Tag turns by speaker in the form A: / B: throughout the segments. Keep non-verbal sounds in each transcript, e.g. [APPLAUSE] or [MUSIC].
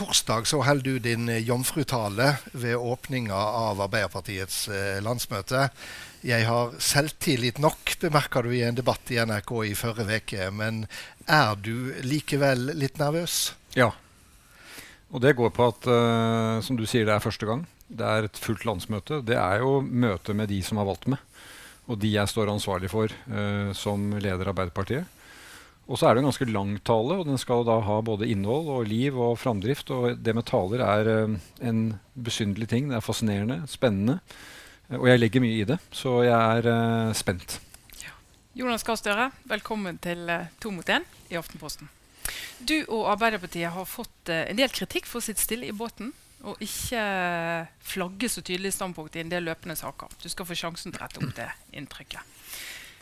A: torsdag så holder du din jomfrutale ved åpninga av Arbeiderpartiets eh, landsmøte. Jeg har selvtillit nok, bemerka du i en debatt i NRK i forrige uke. Men er du likevel litt nervøs?
B: Ja. Og det går på at, uh, som du sier, det er første gang. Det er et fullt landsmøte. Det er jo møte med de som har valgt meg, og de jeg står ansvarlig for uh, som leder av Arbeiderpartiet. Og så er det en ganske lang tale, og den skal da ha både innhold og liv og framdrift. Og det med taler er uh, en besynderlig ting. Det er fascinerende, spennende. Og jeg legger mye i det, så jeg er spent.
C: Ja. Jonas Gahr Støre, velkommen til To mot én i Aftenposten. Du og Arbeiderpartiet har fått uh, en del kritikk for å sitte stille i båten og ikke flagge så tydelig standpunkt i en del løpende saker. Du skal få sjansen til å rette opp det inntrykket.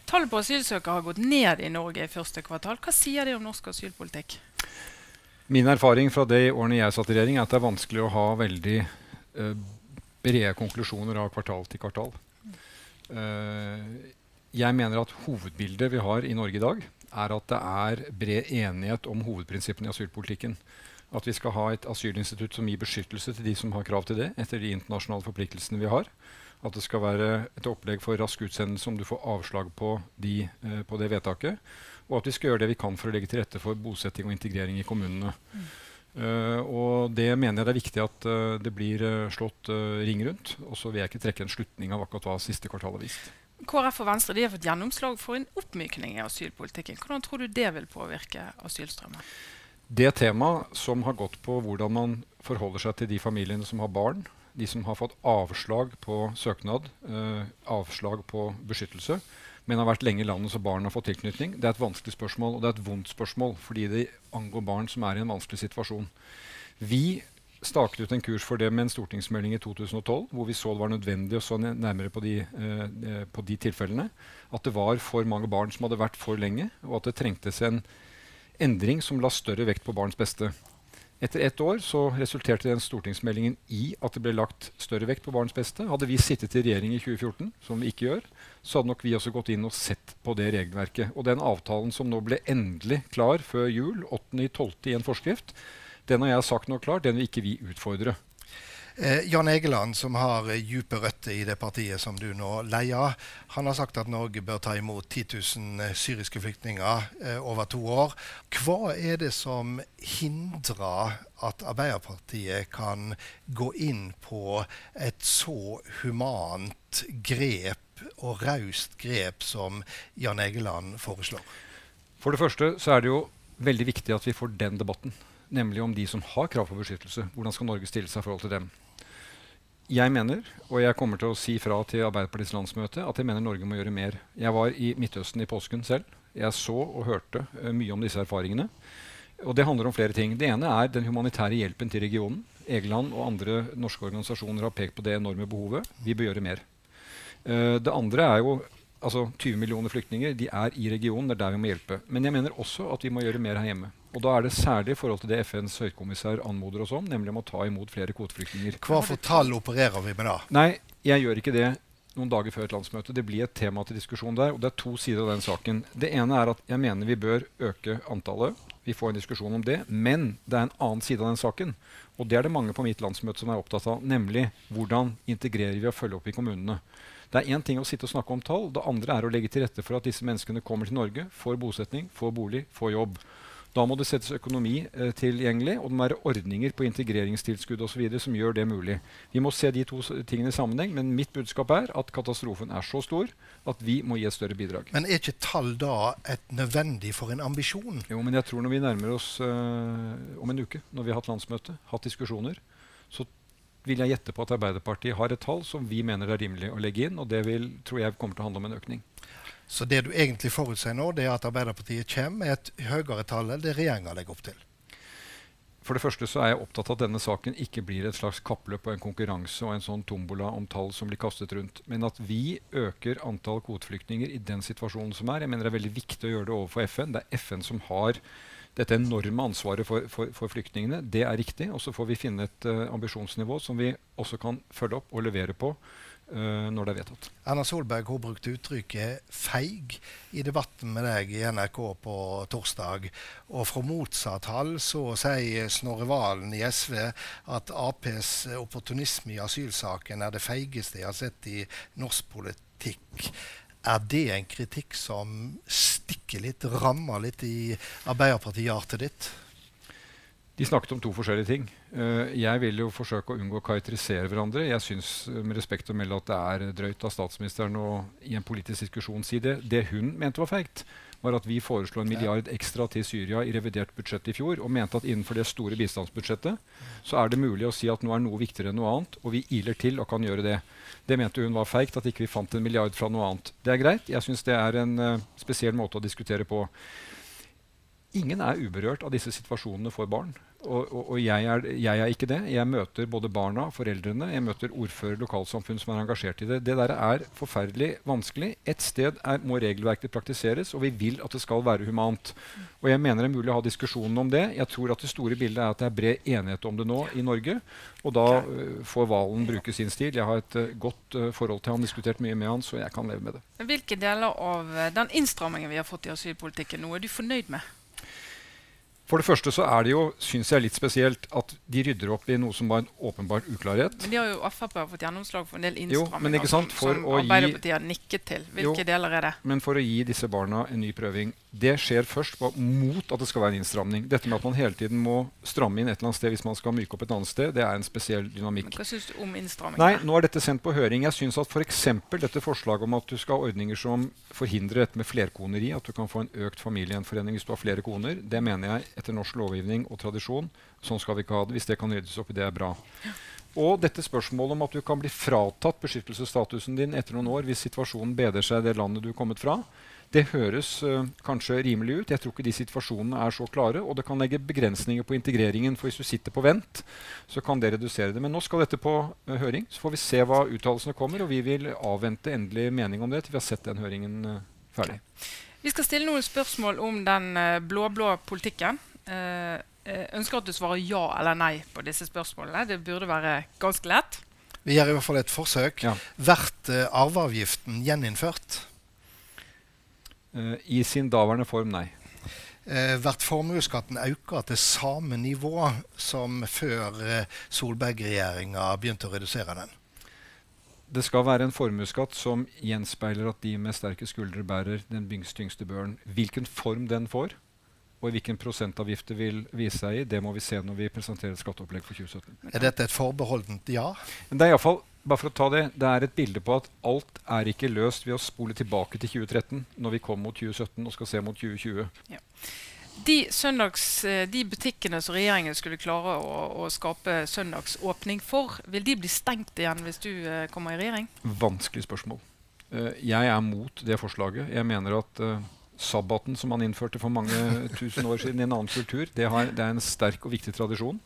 C: Tallet på asylsøkere har gått ned i Norge i første kvartal. Hva sier de om norsk asylpolitikk?
B: Min erfaring fra de årene jeg satt i regjering, er at det er vanskelig å ha veldig uh, brede konklusjoner av kvartal til kvartal. Uh, jeg mener at hovedbildet vi har i Norge i dag, er at det er bred enighet om hovedprinsippene i asylpolitikken. At vi skal ha et asylinstitutt som gir beskyttelse til de som har krav til det, etter de internasjonale forpliktelsene vi har. At det skal være et opplegg for rask utsendelse om du får avslag på, de, eh, på, det vedtaket. Og at vi skal gjøre det vi kan for å legge til rette for bosetting og integrering i kommunene. Mm. Uh, og det mener jeg det er viktig at uh, det blir uh, slått ring rundt. Og så vil jeg ikke trekke en slutning av akkurat hva siste kvartal har vist.
C: KrF og Venstre har fått gjennomslag for en oppmykning i asylpolitikken. Hvordan tror du det vil påvirke asylstrømmen?
B: Det temaet som har gått på hvordan man forholder seg til de familiene som har barn, de som har fått avslag på søknad, eh, avslag på beskyttelse, men har vært lenge i landet så barn har fått tilknytning, det er et vanskelig spørsmål. Og det er et vondt spørsmål fordi det angår barn som er i en vanskelig situasjon. Vi staket ut en kurs for det med en stortingsmelding i 2012, hvor vi så det var nødvendig å så nærmere på de, eh, eh, på de, tilfellene. At det var for mange barn som hadde vært for lenge, og at det trengtes en endring som la større vekt på barns beste. Etter ett år så resulterte den stortingsmeldingen i at det ble lagt større vekt på barns beste. Hadde vi sittet i regjering i 2014, som vi ikke gjør, så hadde nok vi også gått inn og sett på det regelverket. Og den avtalen som nå ble endelig klar før jul, 8.12. i en forskrift, den har jeg sagt nå klart, den vil ikke vi utfordre.
A: Eh, Jan Egeland, som har eh, dype røtter i det partiet som du nå leier, han har sagt at Norge bør ta imot 10 000 eh, syriske flyktninger eh, over to år. Hva er det som hindrer at Arbeiderpartiet kan gå inn på et så humant grep og raust grep som Jan Egeland foreslår?
B: For det første så er det jo veldig viktig at vi får den debatten nemlig om de som har krav på beskyttelse. Hvordan skal Norge stille seg i forhold til dem? Jeg mener, og jeg kommer til å si fra til Arbeiderpartiets landsmøte, at jeg mener Norge må gjøre mer. Jeg var i Midtøsten i påsken selv. Jeg så og hørte uh, mye om disse erfaringene. Og det handler om flere ting. Det ene er den humanitære hjelpen til regionen. Egeland og andre norske organisasjoner har pekt på det enorme behovet. Vi bør gjøre mer. Uh, det andre er jo altså 20 millioner flyktninger. De er i regionen. Det er der vi må hjelpe. Men jeg mener også at vi må gjøre mer her hjemme. Og da er det særlig i forhold til det FNs høykommissær anmoder oss om, nemlig om å ta imot flere kvoteflyktninger.
A: Hva for tall opererer vi med da?
B: Nei, jeg gjør ikke det noen dager før et landsmøte. Det blir et tema til diskusjon der, og det er to sider av den saken. Det ene er at jeg mener vi bør øke antallet. Vi får en diskusjon om det. Men det er en annen side av den saken. Og det er det mange på mitt landsmøte som er opptatt av, nemlig hvordan integrerer vi og følger opp i kommunene. Det er én ting å sitte og snakke om tall. Det andre er å legge til rette for at disse menneskene kommer til Norge, får bosetning, får bolig, får jobb. Da må det settes økonomi eh, tilgjengelig, og det må være ordninger på integreringstilskudd osv. som gjør det mulig. Vi må se de to tingene i sammenheng, men mitt budskap er at katastrofen er så stor at vi må gi et større bidrag.
A: Men er ikke tall da et nødvendig for en ambisjon?
B: Jo, men jeg tror når vi nærmer oss uh, om en uke, når vi har hatt landsmøte, hatt diskusjoner, så vil jeg gjette på at Arbeiderpartiet har et tall som vi mener er rimelig å legge inn, og det vil, tror jeg kommer til å handle om en økning.
A: Så det du egentlig forutser nå, det er at Arbeiderpartiet kommer med et høyere tall enn det regjeringa legger opp til?
B: For det første så er jeg opptatt av at denne saken ikke blir et slags kappløp og en konkurranse og en sånn tombola om tall som blir kastet rundt. Men at vi øker antall kvoteflyktninger i den situasjonen som er. Jeg mener det er veldig viktig å gjøre det overfor FN. Det er FN som har dette enorme ansvaret for, for, for flyktningene. Det er riktig. Og så får vi finne et uh, ambisjonsnivå som vi også kan følge opp og levere på når det er vedtatt.
A: Erna Solberg hun brukte uttrykket 'feig' i debatten med deg i NRK på torsdag. Og fra motsatt hall så sier Snorre Valen i SV at Aps opportunisme i asylsaken er det feigeste jeg har sett i norsk politikk. Er det en kritikk som stikker litt, rammer litt i Arbeiderparti-hjertet ditt?
B: De snakket om to forskjellige ting. Uh, jeg vil jo forsøke å unngå å karakterisere hverandre. Jeg syns med respekt å melde at det er drøyt av statsministeren å i en politisk diskusjon si det. Det hun mente var feigt, var at vi foreslo en milliard ekstra til Syria i revidert budsjett i fjor, og mente at innenfor det store bistandsbudsjettet så er det mulig å si at nå er noe viktigere enn noe annet, og vi iler til og kan gjøre det. Det mente hun var feigt, at ikke vi fant en milliard fra noe annet. Det er greit. Jeg syns det er en uh, spesiell måte å diskutere på. Ingen er uberørt av disse situasjonene for barn. Og, og, og jeg, er, jeg, er, ikke det. Jeg møter både barna, foreldrene, jeg møter ordfører, lokalsamfunn som er engasjert i det. Det der er forferdelig vanskelig. Et sted er, må regelverket praktiseres, og vi vil at det skal være humant. Og jeg mener det er mulig å ha diskusjonen om det. Jeg tror at det store bildet er at det er bred enighet om det nå i Norge. Og da uh, får Valen bruke sin stil. Jeg har et uh, godt uh, forhold til han, diskutert mye med han, så jeg kan leve med det.
C: Hvilke deler av den innstrammingen vi har fått i asylpolitikken nå, er du fornøyd med?
B: For det første så er det jo, synes jeg, litt spesielt at de rydder opp i noe som var en åpenbar uklarhet.
C: Men de har jo Frp fått gjennomslag for en del innstramminger
B: som,
C: som Arbeiderpartiet har nikket til. Hvilke jo, deler er det?
B: Men for å gi disse barna en ny prøving. Det skjer først på, mot at det skal være en innstramning. Dette med at man hele tiden må stramme inn et eller annet sted hvis man skal myke opp et annet sted, det er en spesiell dynamikk.
C: Men hva syns du om innstramming?
B: Nei, nå er dette sendt på høring. Jeg syns at f.eks. dette forslaget om at du skal ha ordninger som forhindrer dette med flerkoneri, at du kan få en økt familiegjenforening hvis du har flere koner, det mener jeg etter norsk lovgivning og tradisjon. Sånn skal vi ikke ha det. Hvis det kan ryddes opp i, det er bra. Og dette spørsmålet om at du kan bli fratatt beskyttelsesstatusen din etter noen år hvis situasjonen bedrer seg i det landet du er kommet fra, det høres uh, kanskje rimelig ut. Jeg tror ikke de situasjonene er så klare. Og det kan legge begrensninger på integreringen. For hvis du sitter på vent, så kan det redusere det. Men nå skal dette på uh, høring. Så får vi se hva uttalelsene kommer. Og vi vil avvente endelig mening om det til vi har sett den høringen uh, ferdig.
C: Vi skal stille noen spørsmål om den blå-blå politikken. Jeg eh, ønsker at du svarer ja eller nei på disse spørsmålene. Det burde være ganske lett.
A: Vi gjør i hvert fall et forsøk. Ja. Vært arveavgiften gjeninnført?
B: I sin daværende form, nei.
A: Vært formuesskatten økt til samme nivå som før Solberg-regjeringa begynte å redusere den?
B: Det skal være en formuesskatt som gjenspeiler at de med sterke skuldre bærer den tyngste børen. Hvilken form den får, og hvilken prosentavgift det vil vise seg i, det må vi se når vi presenterer et skatteopplegg for 2017.
A: Er dette et forbeholdent ja?
B: Men det er i fall, bare for å ta det, det er et bilde på at alt er ikke løst ved å spole tilbake til 2013 når vi kommer mot 2017 og skal se mot 2020. Ja.
C: De, søndags, eh, de, butikkene som regjeringen skulle klare å, å, skape søndagsåpning for, vil de bli stengt igjen hvis du uh, kommer i regjering?
B: Vanskelig spørsmål. Uh, jeg er mot det forslaget. Jeg mener at sabbaten som man innførte for mange tusen år siden i en annen kultur, det, har, det er en sterk og viktig tradisjon.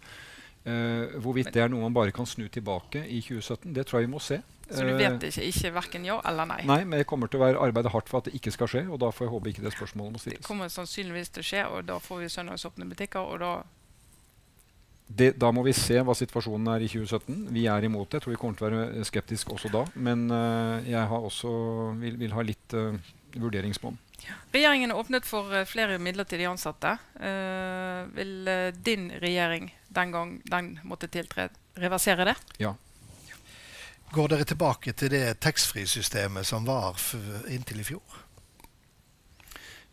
B: Uh, hvorvidt det er noe man bare kan snu tilbake i 2017, det tror jeg vi må se.
C: Så du vet ikke, ikke verken ja eller nei?
B: Nei, men jeg kommer til å være, arbeide hardt for at det ikke skal skje. Og da får jeg håpe ikke det spørsmålet må stilles.
C: Det kommer sannsynligvis til å skje, og da får vi søndagsåpne butikker, og da
B: det, da må vi se hva situasjonen er i 2017. Vi er imot det. Jeg tror vi kommer til å være skeptiske også da. Men uh, jeg også, vil, vil, ha litt uh, vurderingsmonn.
C: Regjeringen er åpnet for flere midlertidig ansatte. Uh, vil din regjering den gang den måtte tiltre, reversere det?
B: Ja.
A: Går dere tilbake til det taxfree-systemet som var inntil i fjor?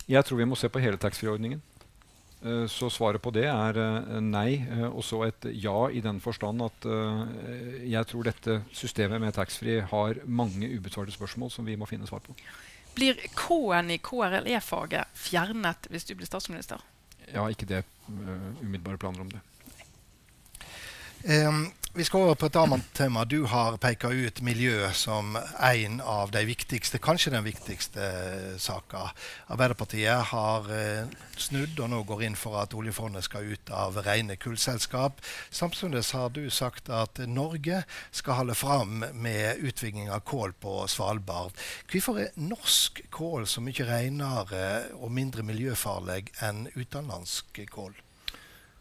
B: Jeg tror vi må se på hele taxfree-ordningen. Så svaret på det er nei, og så et ja i den forstand at jeg tror dette systemet med taxfree har mange ubesvarte spørsmål som vi må finne svar på.
C: Blir K-en i KRLE-faget fjernet hvis du blir statsminister?
B: Ja, ikke det umiddelbare planer om det.
A: Um, vi skal over på et annet tema. Du har peka ut miljø som en av de viktigste, kanskje den viktigste saka. Arbeiderpartiet har eh, snudd og nå går inn for at oljefondet skal ut av rene kullselskap. Samtidig har du sagt at Norge skal holde fram med utvikling av kål på Svalbard. Hvorfor er norsk kål så mye renere og mindre miljøfarlig enn utenlandsk kål?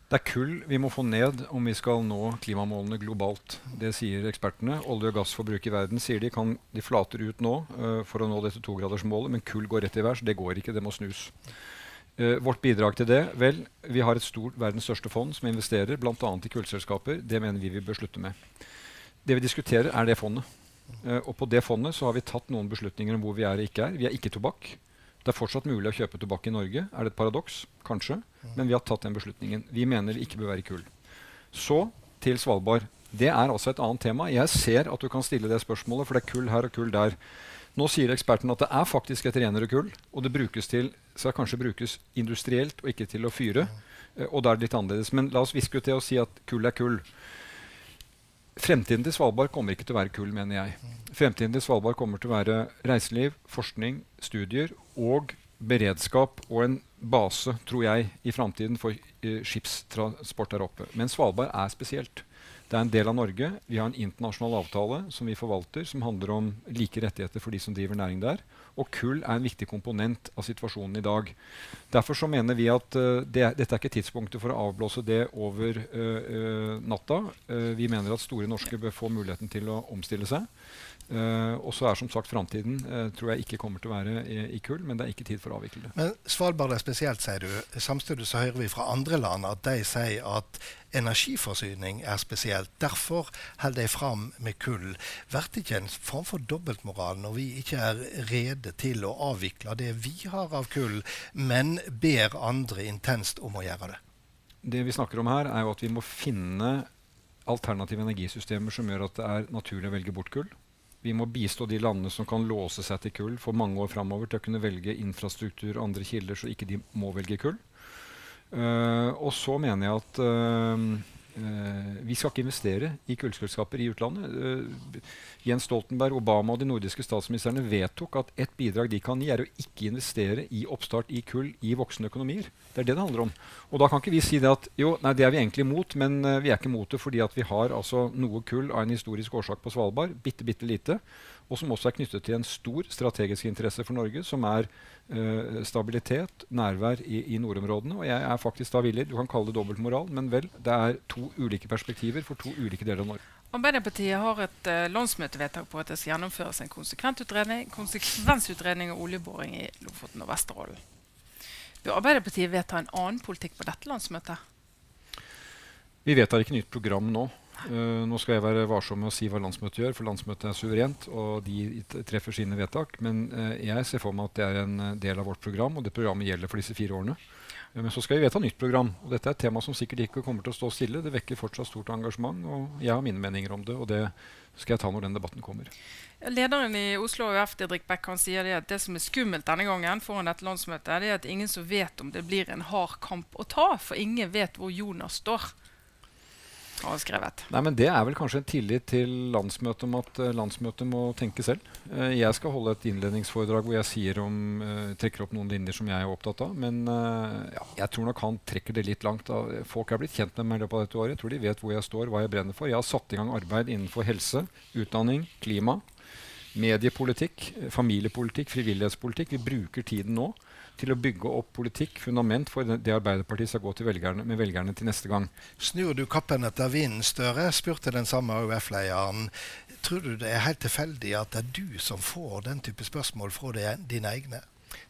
B: Det er kull vi må få ned om vi skal nå klimamålene globalt. Det sier ekspertene. Olje- og gassforbruk i verden sier de kan de flater ut nå uh, for å nå dette togradersmålet, men kull går rett i værs. Det går ikke, det må snus. Uh, vårt bidrag til det? Vel, vi har et stort, verdens største fond som investerer bl.a. i kullselskaper. Det mener vi vi bør slutte med. Det vi diskuterer, er det fondet. Uh, og på det fondet så har vi tatt noen beslutninger om hvor vi er og ikke er. Vi er ikke tobakk. Det er fortsatt mulig å kjøpe tobakk i Norge. Er det et paradoks? Kanskje. Men vi har tatt den beslutningen. Vi mener det ikke bør være kull. Så til Svalbard. Det er altså et annet tema. Jeg ser at du kan stille det spørsmålet, for det er kull her og kull der. Nå sier eksperten at det er faktisk et renere kull, og det brukes til, skal kanskje brukes industrielt og ikke til å fyre. Eh, og da er det litt annerledes. Men la oss viske ut det og si at kull er kull. Fremtiden til Svalbard kommer ikke til å være kull, mener jeg. Fremtiden til Svalbard kommer til å være reiseliv, forskning, studier og beredskap og en base, tror jeg, i framtiden for uh, skipstransport der oppe. Men Svalbard er spesielt. Det er en del av Norge. Vi har en internasjonal avtale som vi forvalter, som handler om like rettigheter for de som driver næring der. Og kull er en viktig komponent av situasjonen i dag. Derfor så mener vi at uh, det, dette er ikke tidspunktet for å avblåse det over uh, natta. vi mener at Store Norske bør få muligheten til å omstille seg. Uh, og så er som sagt framtiden uh, tror jeg ikke kommer til å være i, i, kull, men det er ikke tid for å avvikle det.
A: Men Svalbard er spesielt, sier du. Samtidig hører vi fra andre land at de sier at energiforsyning er spesielt. Derfor holder de fram med kull. Blir det ikke en form for dobbeltmoral når vi ikke er rede til å avvikle det vi har av kull, men ber andre intenst om å gjøre det?
B: Det vi snakker om her, er jo at vi må finne alternative energisystemer som gjør at det er naturlig å velge bort kull. Vi må bistå de landene som kan låse seg til kull for mange år framover, til å kunne velge infrastruktur og andre kilder, så ikke de må velge kull. Uh, og så mener jeg at Uh, vi skal ikke investere i kullselskaper i utlandet. Uh, Jens Stoltenberg, Obama og de nordiske statsministrene vedtok at et bidrag de kan gi, er å ikke investere i oppstart i kull i voksne økonomier. Det er det det handler om. Og da kan ikke vi si det at jo, nei, det er vi egentlig imot, men uh, vi er ikke imot det fordi vi har altså noe kull av en historisk årsak på Svalbard. Bitte, bitte lite og som også er knyttet til en stor strategisk interesse for Norge, som er uh, stabilitet, nærvær i, i, nordområdene. Og jeg er faktisk da villig Du kan kalle det dobbeltmoral, men vel, det er to ulike perspektiver for to ulike deler av Norge.
C: Arbeiderpartiet har et uh, landsmøtevedtak på at det skal gjennomføres en konsekvensutredning, konsekvensutredning av oljeboring i Lofoten og Vesterålen. Bør Arbeiderpartiet vedta en annen politikk på dette landsmøtet?
B: Vi vedtar ikke nytt program nå. Uh, nå skal jeg være varsom med å si hva landsmøtet gjør, for landsmøtet er suverent, og de treffer sine vedtak. Men uh, jeg ser for meg at det er en eh, del av vårt program, og det programmet gjelder for disse fire årene. Uh, men så skal vi vedta nytt program, og dette er et tema som sikkert ikke kommer til å stå stille. Det vekker fortsatt stort engasjement, og jeg har mine meninger om det, og det skal jeg ta når den debatten kommer.
C: Lederen i Oslo AUF Didrik Beck, han sier det at det som er skummelt denne gangen foran dette landsmøtet, er at ingen som vet om det blir en hard kamp å ta, for ingen vet hvor Jonas står har skrevet.
B: Nei, men Det er vel kanskje en tillit til landsmøtet om at uh, landsmøtet må tenke selv. Uh, jeg skal holde et innledningsforedrag hvor jeg om, uh, trekker opp noen linjer som jeg er opptatt av. Men ja, jeg tror nok han trekker det litt langt. Folk er blitt kjent med meg i løpet av dette året. Jeg tror de vet hvor jeg står, hva jeg brenner for. Jeg har satt i gang arbeid innenfor helse, utdanning, klima, mediepolitikk, familiepolitikk, frivillighetspolitikk. Vi bruker tiden nå til å bygge opp politikk, fundament for det Arbeiderpartiet skal gå til velgerne, med velgerne til neste gang.
A: Snur du kappen etter vinden, Støre? spurte den samme AUF-lederen. Tror du det er helt tilfeldig at det er du som får den type spørsmål fra dine egne?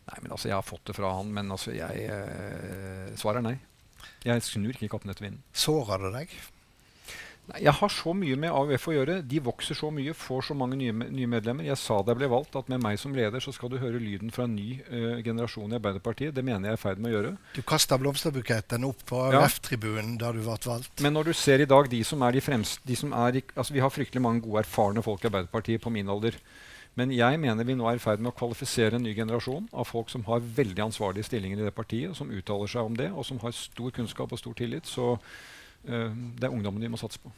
B: Nei, men altså, Jeg har fått det fra han, men altså, jeg eh, svarer nei. Jeg snur ikke kappen etter vinden.
A: Sårer det deg?
B: Jeg har så mye med AUF å gjøre. De vokser så mye, får så mange nye, nye, medlemmer. Jeg sa da jeg ble valgt, at med meg som leder så skal du høre lyden fra en ny uh, generasjon i Arbeiderpartiet. Det mener jeg er i ferd med å gjøre.
A: Du kasta blomsterbuketten opp på AUF-tribunen da du ble valgt.
B: Men når du ser i dag de som er de fremste de som er, altså Vi har fryktelig mange gode, erfarne folk i Arbeiderpartiet på min alder. Men jeg mener vi nå er i ferd med å kvalifisere en ny generasjon av folk som har veldig ansvarlige stillinger i det partiet, som uttaler seg om det, og som har stor kunnskap og stor tillit. Så det er ungdommen vi må satse på.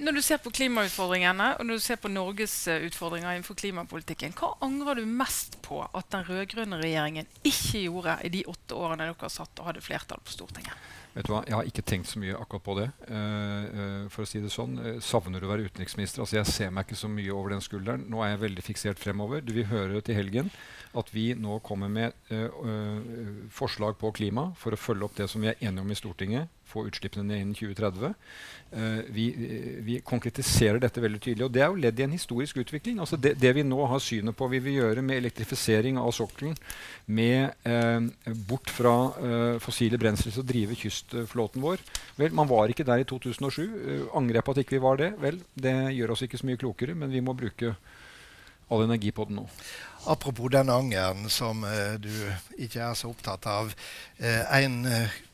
C: Når du ser på klimautfordringene og når du ser på Norges eh, utfordringer innenfor klimapolitikken, hva angrer du mest på at den rød-grønne regjeringen ikke gjorde i de åtte årene dere satt og hadde flertall på Stortinget?
B: Vet du hva, Jeg har ikke tenkt så mye akkurat på det. Uh, for å si det sånn. Uh, savner du å være utenriksminister? Altså, Jeg ser meg ikke så mye over den skulderen. Nå er jeg veldig fiksert fremover. Du vil høre til helgen at vi nå kommer med forslag på klima for å følge opp det som vi er enige om i Stortinget få utslippene ned innen 2030. Uh, vi, vi, konkretiserer dette veldig tydelig. og Det er jo ledd i en historisk utvikling. altså Det, det vi nå har synet på vi vil gjøre med elektrifisering av sokkelen, med uh, bort fra uh, fossile brensler til å drive kystflåten vår Vel, Man var ikke der i 2007. angrer jeg på at ikke vi var det? Vel, det gjør oss ikke så mye klokere, men vi må bruke all energi på den nå.
A: Apropos den angeren som du ikke er så opptatt av. en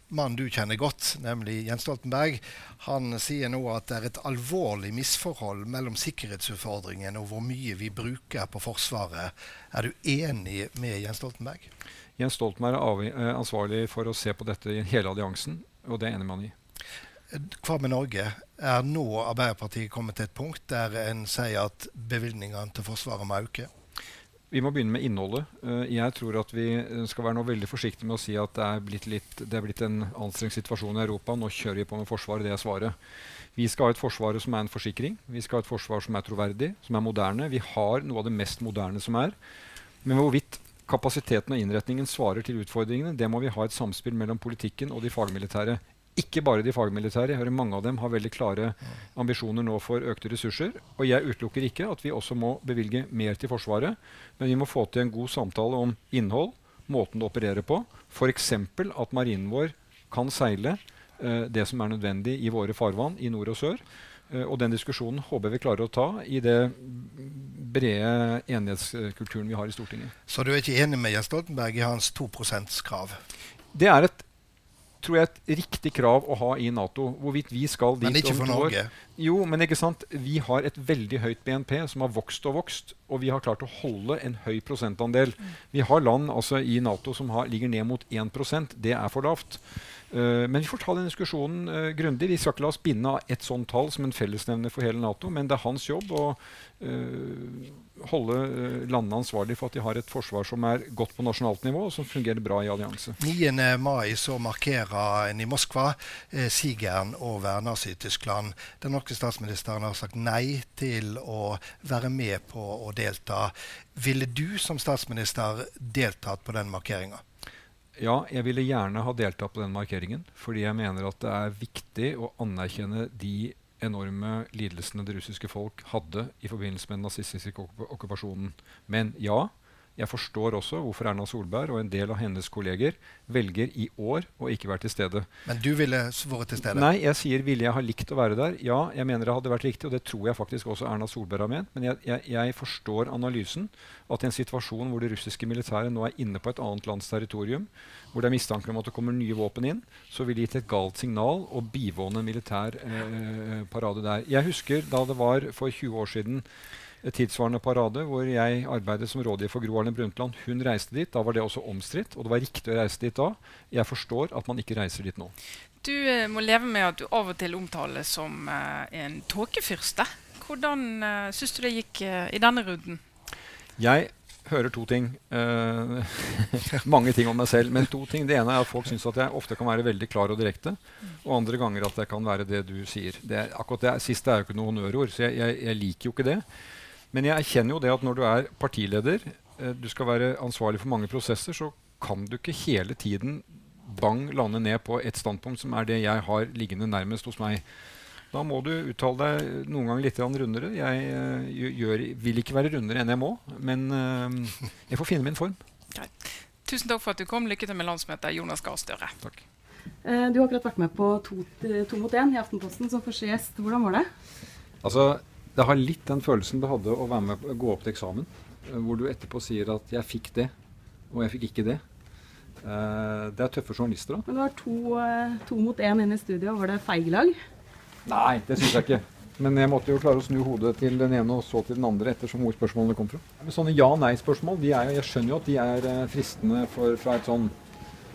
A: mann du kjenner godt, nemlig Jens Stoltenberg, han sier nå at det er et alvorlig misforhold mellom sikkerhetsutfordringen og hvor mye vi bruker på Forsvaret. Er du enig med Jens Stoltenberg?
B: Jens Stoltenberg er eh, ansvarlig for å se på dette i hele alliansen, og det er enig med han i.
A: Hva med Norge? Er nå Arbeiderpartiet kommet til et punkt der en sier at bevilgningene til Forsvaret må øke?
B: Vi må begynne med innholdet. Uh, jeg tror at vi skal være nå veldig forsiktige med å si at det er blitt, litt, det er blitt en anstrengt situasjon i Europa. Nå kjører vi på med Forsvaret. Det er svaret. Vi skal ha et forsvar som er en forsikring. Vi skal ha et forsvar som er troverdig, som er moderne. Vi har noe av det mest moderne som er. Men hvorvidt kapasiteten og innretningen svarer til utfordringene, det må vi ha et samspill mellom politikken og de fagmilitære. Ikke bare de fagmilitære. Jeg hører Mange av dem har veldig klare ambisjoner nå for økte ressurser. Og jeg utelukker ikke at vi også må bevilge mer til Forsvaret. Men vi må få til en god samtale om innhold, måten det opererer på. F.eks. at marinen vår kan seile eh, det som er nødvendig i våre farvann i nord og sør. Uh, og den diskusjonen håper jeg vi klarer å ta i det brede enighetskulturen vi har i Stortinget.
A: Så du er ikke enig med Jens Stoltenberg i hans 2 %-krav?
B: Det er et tror jeg, et riktig krav å ha i Nato. Hvorvidt vi skal dit
A: Men ikke for Norge?
B: Jo, men ikke sant? vi har et veldig høyt BNP som har vokst og vokst. Og vi har klart å holde en høy prosentandel. Vi har land altså, i Nato som har, ligger ned mot 1% Det er for lavt. Uh, men vi får ta den diskusjonen uh, grundig. Vi skal ikke la oss binde av ett sånt tall som en fellesnevner for hele Nato, men det er hans jobb å uh, holde landene ansvarlig for at de har et forsvar som er godt på nasjonalt nivå, og som fungerer bra i allianse.
A: 9. mai så markerer en i Moskva eh, sigeren over Nazi-Tyskland. Den norske statsministeren har sagt nei til å være med på å delta. Ville du som statsminister deltatt på den markeringa?
B: Ja, jeg ville gjerne ha deltatt på den markeringen. Fordi jeg mener at det er viktig å anerkjenne de enorme lidelsene det russiske folk hadde i forbindelse med den nazistiske okkupasjonen. Men ja, jeg forstår også hvorfor Erna Solberg og en del av hennes kolleger velger i år å ikke være til stede.
A: Men du ville vært til stede?
B: Nei, jeg sier ville jeg ha likt å være der. Ja, jeg mener det hadde vært riktig, og det tror jeg faktisk også Erna Solberg har ment. Men jeg, jeg, jeg forstår analysen. At i en situasjon hvor det russiske militæret nå er inne på et annet lands territorium, hvor det er mistanke om at det kommer nye våpen inn, så vil det gitt et galt signal å bivåne en militær eh, parade der. Jeg husker da det var for 20 år siden tilsvarende parade hvor jeg arbeidet som rådgiver for Gro Harlem Brundtland. Hun reiste dit. Da var det også omstridt, og det var riktig å reise dit da. Jeg forstår at man ikke reiser dit nå.
C: Du eh, må leve med at du av og til omtales som eh, en tåkefyrste. Hvordan eh, syns du det gikk eh, i denne runden?
B: Jeg hører to ting. Uh, [LAUGHS] mange ting om meg selv. Men to ting. Det ene er at folk syns at jeg ofte kan være veldig klar og direkte. Og andre ganger at jeg kan være det du sier. Det, akkurat det siste er jo ikke noe honnørord, så jeg, jeg, jeg liker jo ikke det. Men jeg erkjenner jo det at når du er partileder, eh, du skal være ansvarlig for mange prosesser, så kan du ikke hele tiden bang lande ned på et standpunkt som er det jeg har liggende nærmest hos meg. Da må du uttale deg noen ganger litt rundere. Jeg uh, gjør, vil ikke være rundere enn jeg må, men uh, jeg får finne min form.
C: Greit. Tusen takk for at du kom. Lykke til med landsmøtet, Jonas Gahr Støre.
B: Takk.
D: Uh, du har akkurat vært med på to, to mot én i Aftenposten som første gjest. Hvordan var det?
B: Altså, det har litt den følelsen det hadde å være med å gå opp til eksamen. Eh, hvor du etterpå sier at 'jeg fikk det', og 'jeg fikk ikke det'. Uh, det er tøffe journalister, da.
D: Men det var to, uh, to mot én inne i studio. Var det feiglag?
B: Nei, det syns jeg ikke. Men jeg måtte jo klare å snu hodet til den ene og så til den andre ettersom hvor spørsmålene kom fra. Men sånne ja-nei-spørsmål, jeg skjønner jo at de er fristende for, fra et sånn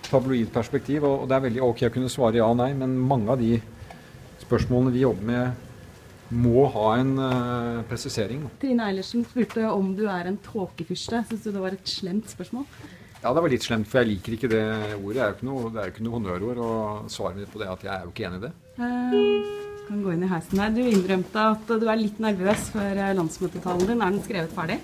B: tabloid perspektiv. Og, og, det er veldig ok å kunne svare ja-nei, men mange av de spørsmålene vi jobber med må ha en uh, presisering.
D: Trine Eilertsen spurte om du er en tåkefyrste. Syns du det var et slemt spørsmål?
B: Ja, det var litt slemt, for jeg liker ikke det ordet. Det er jo ikke noe, det er jo ikke noe honnørord. Og svaret mitt på det er at jeg er jo ikke enig i det.
D: Uh, kan gå inn i heisen her. Du innrømte at du er litt nervøs for eh, landsmøtetalen din. Er den skrevet ferdig?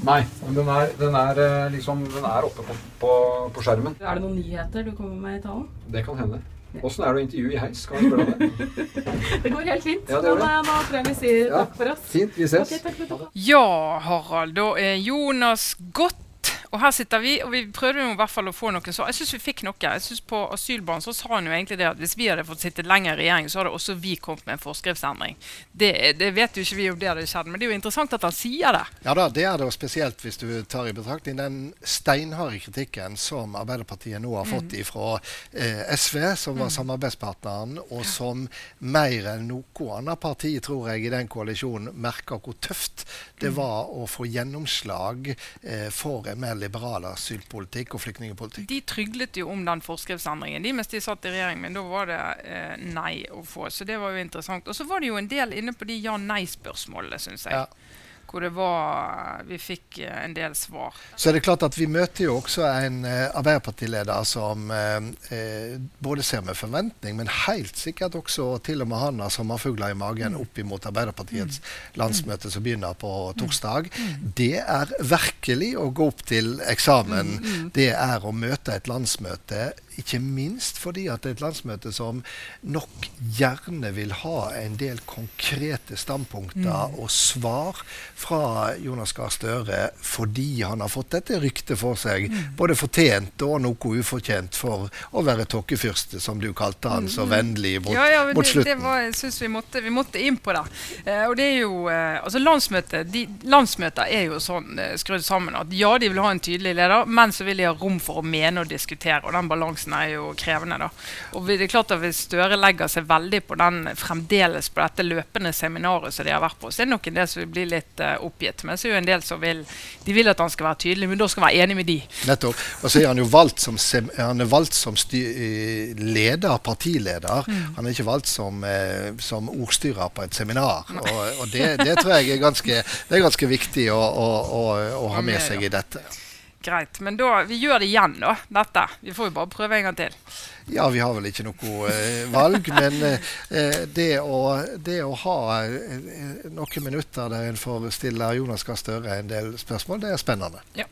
B: Nei, men den er, den er, liksom, den er oppe på, på, på, skjermen.
D: Er det noen nyheter du kommer med i talen?
B: Det kan hende. [LAUGHS] Åssen er det å intervjue i heis? Kan jeg spørre om
D: Det går helt fint.
B: Ja, det det.
D: da tror jeg vi sier
B: Ja.
D: takk for oss.
B: Fint, vi ses.
D: Okay.
C: Ja, Harald. Da er Jonas gått. Og her sitter vi, og vi prøvde jo i hvert fall å få noen så Jeg syns vi fikk noe. Jeg synes På asylbarn så sa han jo egentlig det at hvis vi hadde fått sitte lenger i regjering, så hadde også vi kommet med en forskriftsendring. Det, det vet jo ikke vi om det hadde skjedd, men det er jo interessant at han sier det.
A: Ja da, det er det, og spesielt hvis du tar i betraktning den steinharde kritikken som Arbeiderpartiet nå har fått ifra eh, SV, som var samarbeidspartneren, og som mer enn noe annet parti, tror jeg, i den koalisjonen merker hvor tøft det var å få gjennomslag eh, for en mer liberal asylpolitikk og flyktningpolitikk.
C: De tryglet jo om den forskriftsendringen de mens de satt i regjering, men da var det eh, nei å få. Så det var jo interessant. Og så var det jo en del inne på de ja-nei-spørsmålene, syns jeg.
A: Ja.
C: Hvor det var Vi fikk eh, en del svar.
A: Så er det klart at vi møter jo også en eh, Arbeiderpartileder som eh, eh, både ser med forventning, men helt sikkert også til og med han som har sommerfugler i magen opp imot Arbeiderpartiets landsmøte som begynner på torsdag. Det er virkelig å gå opp til eksamen. Det er å møte et landsmøte, ikke minst fordi at det er et landsmøte som nok gjerne vil ha en del konkrete standpunkter og svar fra Jonas Gahr Støre fordi han har fått dette ryktet for seg, både fortjent og noe ufortjent, for å være tokkefyrste, som du kalte han så vennlig mot,
C: ja, ja,
A: mot
C: det, det
A: slutten.
C: var, jeg synes vi måtte, vi måtte inn på det. Eh, og det er jo, eh, altså landsmøtet, de, Landsmøter er jo sånn eh, skrudd sammen at ja, de vil ha en tydelig leder, men så vil de ha rom for å mene og diskutere. Og den balansen er jo krevende. da. Og det er klart at Hvis Støre legger seg veldig på den fremdeles på dette løpende seminaret som de har vært på, så er det nok en del som vil bli litt eh, oppgitt. Men så er jo en del som vil de vil at han skal være tydelig, men da skal han være enig med de.
A: Nettopp. Og så er han jo valgt som, han er valgt som eh, leder, partileder. Han er ikke valgt som, eh, som ordstyrer på et seminar. Og, og det, det tror jeg er ganske, det er ganske viktig å, å, å, å ha med seg i dette.
C: Greit, men da, vi gjør det igjen, da. Dette. Vi får jo bare prøve en gang til.
A: Ja, vi har vel ikke noe eh, valg, men eh, det, å, det å ha eh, noen minutter der en får stille Jonas Gahr Støre en del spørsmål, det er spennende.
C: Ja.